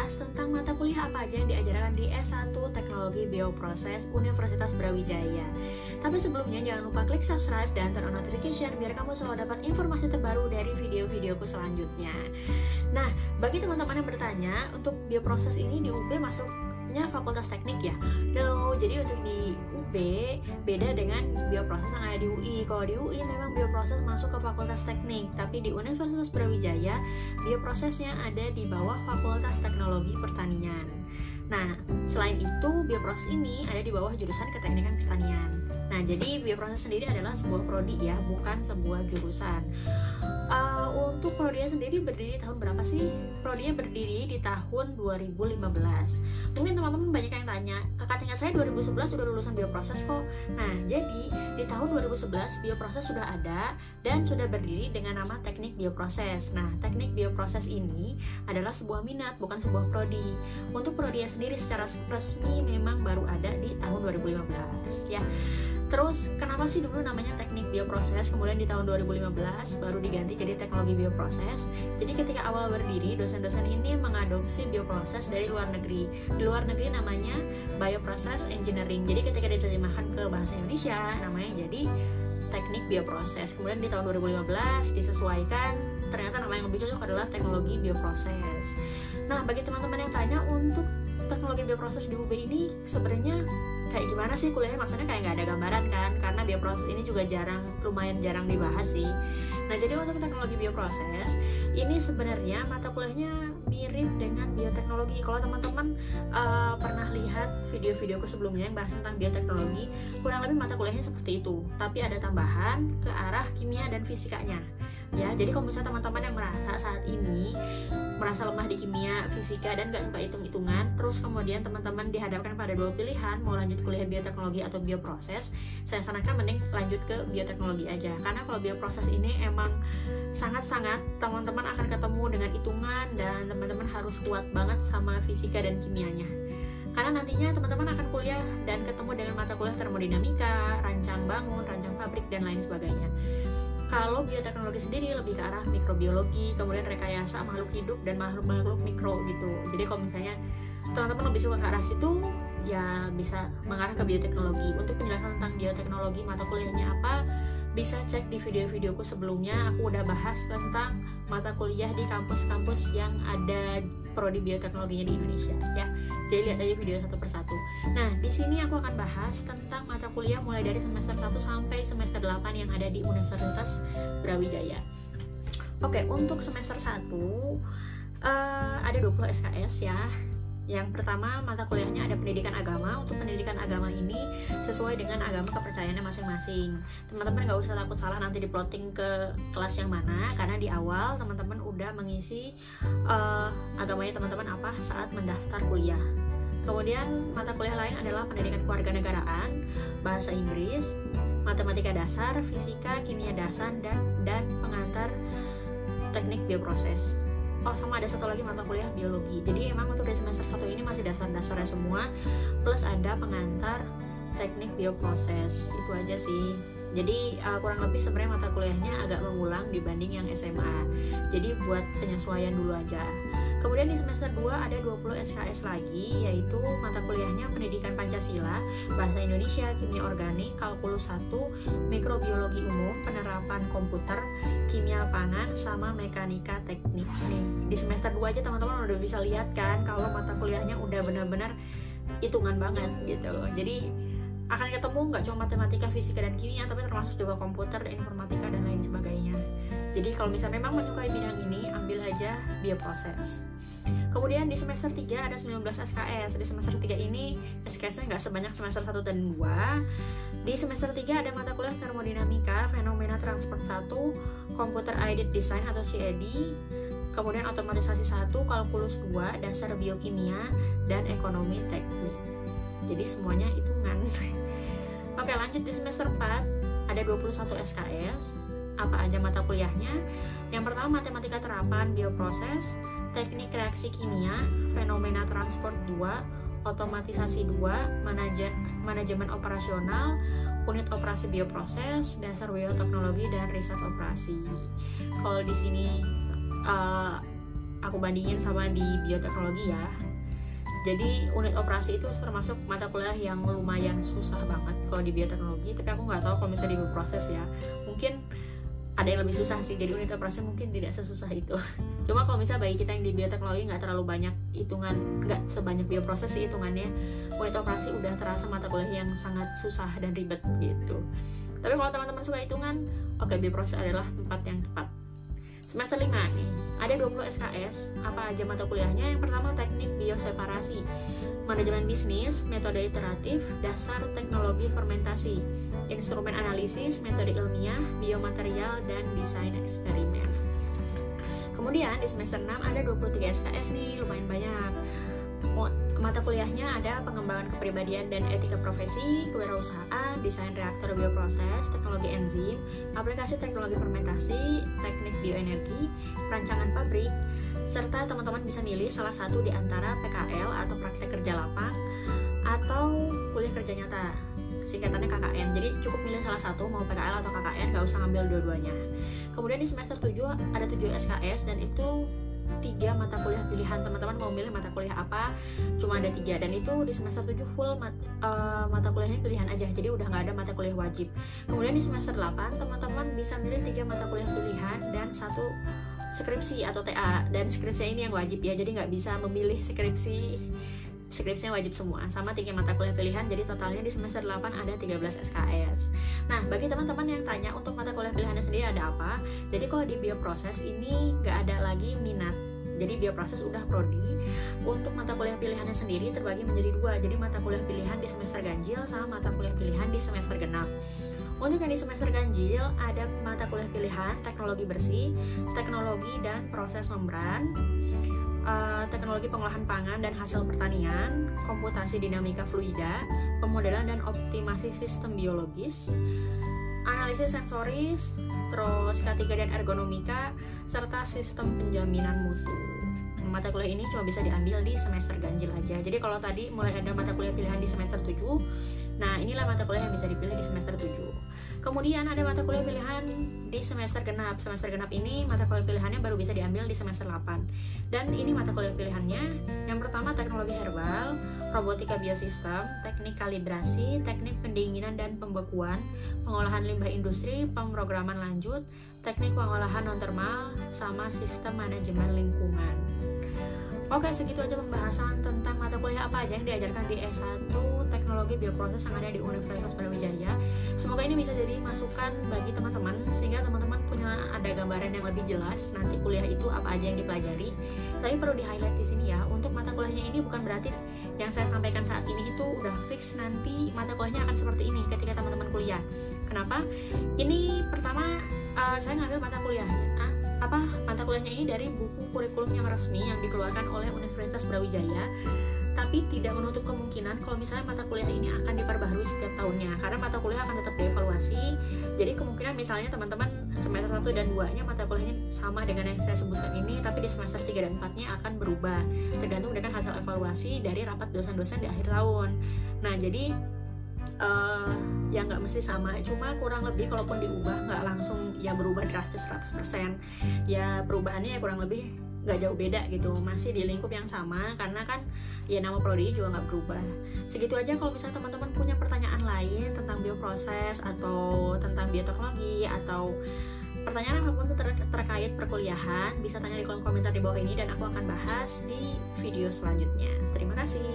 bahas tentang mata kuliah apa aja yang diajarkan di S1 Teknologi Bioproses Universitas Brawijaya. Tapi sebelumnya jangan lupa klik subscribe dan turn on notification biar kamu selalu dapat informasi terbaru dari video-videoku selanjutnya. Nah, bagi teman-teman yang bertanya, untuk bioproses ini di UB masuknya fakultas teknik ya? No, jadi untuk di UB beda dengan bioproses yang ada di UI. Kalau di UI memang bioproses masuk ke fakultas teknik, tapi di Universitas Brawijaya bioprosesnya ada di bawah Fakultas Teknologi Pertanian. Nah, selain itu bioproses ini ada di bawah jurusan Keteknikan Pertanian. Nah, jadi bioproses sendiri adalah sebuah prodi ya, bukan sebuah jurusan. Uh, untuk prodinya sendiri berdiri tahun berapa sih? Prodinya berdiri di tahun 2015. Mungkin teman-teman banyak yang tanya, kakak tingkat saya 2011 sudah lulusan bioproses kok. Nah, jadi di tahun 2011 bioproses sudah ada dan sudah berdiri dengan nama teknik bioproses. Nah, teknik bioproses ini adalah sebuah minat, bukan sebuah prodi. Untuk prodinya sendiri secara resmi memang baru ada di tahun 2015 ya. Terus kenapa sih dulu namanya teknik bioproses kemudian di tahun 2015 baru diganti jadi teknologi bioproses. Jadi ketika awal berdiri dosen-dosen ini mengadopsi bioproses dari luar negeri. Di luar negeri namanya bioprocess engineering. Jadi ketika diterjemahkan ke bahasa Indonesia namanya jadi teknik bioproses. Kemudian di tahun 2015 disesuaikan ternyata nama yang lebih cocok adalah teknologi bioproses. Nah, bagi teman-teman yang tanya untuk teknologi bioproses di UB ini sebenarnya kayak gimana sih kuliahnya maksudnya kayak nggak ada gambaran kan karena bioproses ini juga jarang lumayan jarang dibahas sih nah jadi untuk teknologi bioproses ini sebenarnya mata kuliahnya mirip dengan bioteknologi. Kalau teman-teman uh, pernah lihat video-videoku sebelumnya yang bahas tentang bioteknologi kurang lebih mata kuliahnya seperti itu. Tapi ada tambahan ke arah kimia dan fisikanya. Ya jadi kalau misalnya teman-teman yang merasa saat ini merasa lemah di kimia, fisika dan gak suka hitung-hitungan terus kemudian teman-teman dihadapkan pada dua pilihan mau lanjut kuliah bioteknologi atau bioproses saya sarankan mending lanjut ke bioteknologi aja. Karena kalau bioproses ini emang sangat-sangat teman-teman akan ketemu dengan hitungan dan teman-teman harus kuat banget sama fisika dan kimianya. Karena nantinya teman-teman akan kuliah dan ketemu dengan mata kuliah termodinamika, rancang bangun, rancang pabrik, dan lain sebagainya. Kalau bioteknologi sendiri lebih ke arah mikrobiologi kemudian rekayasa makhluk hidup dan makhluk-makhluk mikro gitu. Jadi kalau misalnya teman-teman lebih suka ke arah situ ya bisa mengarah ke bioteknologi. Untuk penjelasan tentang bioteknologi mata kuliahnya apa bisa cek di video-videoku sebelumnya aku udah bahas tentang mata kuliah di kampus-kampus yang ada prodi bioteknologinya di Indonesia ya. Jadi lihat aja video satu persatu. Nah di sini aku akan bahas tentang mata kuliah mulai dari semester 1 sampai semester 8 yang ada di Universitas Brawijaya. Oke untuk semester 1 uh, ada 20 SKS ya. Yang pertama mata kuliahnya ada pendidikan agama. Untuk pendidikan agama ini sesuai dengan agama kepercayaannya masing-masing. Teman-teman nggak usah takut salah nanti diplotting ke kelas yang mana karena di awal teman-teman udah mengisi uh, agamanya teman-teman apa saat mendaftar kuliah. Kemudian mata kuliah lain adalah pendidikan kewarganegaraan, bahasa Inggris, matematika dasar, fisika, kimia dasar dan dan pengantar teknik bioproses oh sama ada satu lagi mata kuliah biologi jadi emang untuk di semester satu ini masih dasar-dasarnya semua plus ada pengantar teknik bioproses itu aja sih jadi uh, kurang lebih sebenarnya mata kuliahnya agak mengulang dibanding yang SMA jadi buat penyesuaian dulu aja Kemudian di semester 2 ada 20 SKS lagi yaitu mata kuliahnya Pendidikan Pancasila, Bahasa Indonesia, Kimia Organik, Kalkulus 1, Mikrobiologi Umum, Penerapan Komputer, Kimia Pangan, sama Mekanika Teknik. Nih, di semester 2 aja teman-teman udah bisa lihat kan kalau mata kuliahnya udah benar-benar hitungan banget gitu. Jadi akan ketemu nggak cuma matematika, fisika dan kimia, tapi termasuk juga komputer, informatika dan lain sebagainya. Jadi kalau misalnya memang menyukai bidang ini, ambil aja bioproses. Kemudian di semester 3 ada 19 SKS. Di semester 3 ini SKS-nya nggak sebanyak semester 1 dan 2. Di semester 3 ada mata kuliah termodinamika, fenomena transport 1, computer aided design atau CAD, kemudian otomatisasi 1, kalkulus 2, dasar biokimia, dan ekonomi teknik. Jadi semuanya hitungan. Oke lanjut di semester 4 ada 21 SKS apa aja mata kuliahnya? Yang pertama matematika terapan bioproses teknik reaksi kimia fenomena transport 2 otomatisasi 2 manaje manajemen operasional unit operasi bioproses dasar bioteknologi dan riset operasi. Kalau di sini uh, aku bandingin sama di bioteknologi ya jadi unit operasi itu termasuk mata kuliah yang lumayan susah banget kalau di bioteknologi tapi aku nggak tahu kalau misalnya di proses ya mungkin ada yang lebih susah sih. Jadi unit operasi mungkin tidak sesusah itu. Cuma kalau misalnya bagi kita yang di bioteknologi nggak terlalu banyak hitungan nggak sebanyak bioproses sih hitungannya unit operasi udah terasa mata kuliah yang sangat susah dan ribet gitu. Tapi kalau teman-teman suka hitungan oke okay, bioproses adalah tempat yang tepat Semester 5 nih, ada 20 SKS. Apa aja mata kuliahnya? Yang pertama teknik bioseparasi, manajemen bisnis, metode iteratif, dasar teknologi fermentasi, instrumen analisis, metode ilmiah, biomaterial, dan desain eksperimen. Kemudian di semester 6 ada 23 SKS nih, lumayan banyak mata kuliahnya ada pengembangan kepribadian dan etika profesi, kewirausahaan, desain reaktor bioproses, teknologi enzim, aplikasi teknologi fermentasi, teknik bioenergi, perancangan pabrik, serta teman-teman bisa milih salah satu di antara PKL atau praktek kerja lapang atau kuliah kerja nyata. Singkatannya KKN jadi cukup milih salah satu mau PKL atau KKN gak usah ngambil dua-duanya. Kemudian di semester 7 ada 7 SKS dan itu tiga mata kuliah pilihan. Teman-teman mau milih mata kuliah apa? Cuma ada tiga. Dan itu di semester 7 full mat, uh, mata kuliahnya pilihan aja. Jadi udah nggak ada mata kuliah wajib. Kemudian di semester 8 teman-teman bisa milih tiga mata kuliah pilihan dan satu skripsi atau TA dan skripsi ini yang wajib ya. Jadi nggak bisa memilih skripsi skripsinya wajib semua sama tiga mata kuliah pilihan jadi totalnya di semester 8 ada 13 SKS nah bagi teman-teman yang tanya untuk mata kuliah pilihannya sendiri ada apa? Jadi kalau di bioproses ini nggak ada lagi minat. Jadi bioproses udah prodi. Untuk mata kuliah pilihannya sendiri terbagi menjadi dua. Jadi mata kuliah pilihan di semester ganjil sama mata kuliah pilihan di semester genap. Untuk yang di semester ganjil ada mata kuliah pilihan teknologi bersih, teknologi dan proses membran, uh, teknologi pengolahan pangan dan hasil pertanian, komputasi dinamika fluida, pemodelan dan optimasi sistem biologis, analisis sensoris, terus K3 dan ergonomika, serta sistem penjaminan mutu. Mata kuliah ini cuma bisa diambil di semester ganjil aja. Jadi kalau tadi mulai ada mata kuliah pilihan di semester 7, nah inilah mata kuliah yang bisa dipilih di semester 7. Kemudian ada mata kuliah pilihan di semester genap. Semester genap ini mata kuliah pilihannya baru bisa diambil di semester 8. Dan ini mata kuliah pilihannya yang pertama teknologi herbal, robotika biosistem, teknik kalibrasi, teknik pendinginan dan pembekuan, pengolahan limbah industri, pemrograman lanjut, teknik pengolahan non termal, sama sistem manajemen lingkungan. Oke, segitu aja pembahasan tentang mata kuliah apa aja yang diajarkan di S1 Teknologi Bioproses yang ada di Universitas Brawijaya. Semoga ini bisa jadi masukan bagi teman-teman sehingga teman-teman punya ada gambaran yang lebih jelas nanti kuliah itu apa aja yang dipelajari. Tapi perlu di highlight di sini ya, untuk mata kuliahnya ini bukan berarti yang saya sampaikan saat ini itu udah fix nanti mata kuliahnya akan seperti ini ketika teman-teman kuliah. Kenapa? Ini pertama uh, saya ngambil mata kuliahnya apa mata kuliahnya ini dari buku kurikulum yang resmi yang dikeluarkan oleh Universitas Brawijaya tapi tidak menutup kemungkinan kalau misalnya mata kuliah ini akan diperbaharui setiap tahunnya karena mata kuliah akan tetap dievaluasi. Jadi kemungkinan misalnya teman-teman semester 1 dan 2 nya mata kuliahnya sama dengan yang saya sebutkan ini tapi di semester 3 dan 4 nya akan berubah tergantung dengan hasil evaluasi dari rapat dosen-dosen di akhir tahun. Nah jadi uh, ya nggak mesti sama cuma kurang lebih kalaupun diubah nggak langsung ya berubah drastis 100% ya perubahannya ya kurang lebih nggak jauh beda gitu masih di lingkup yang sama karena kan ya nama prodi juga nggak berubah. Segitu aja kalau misalnya teman-teman punya pertanyaan lain tentang bioproses atau tentang bioteknologi atau pertanyaan apa pun ter terkait perkuliahan bisa tanya di kolom komentar di bawah ini dan aku akan bahas di video selanjutnya. Terima kasih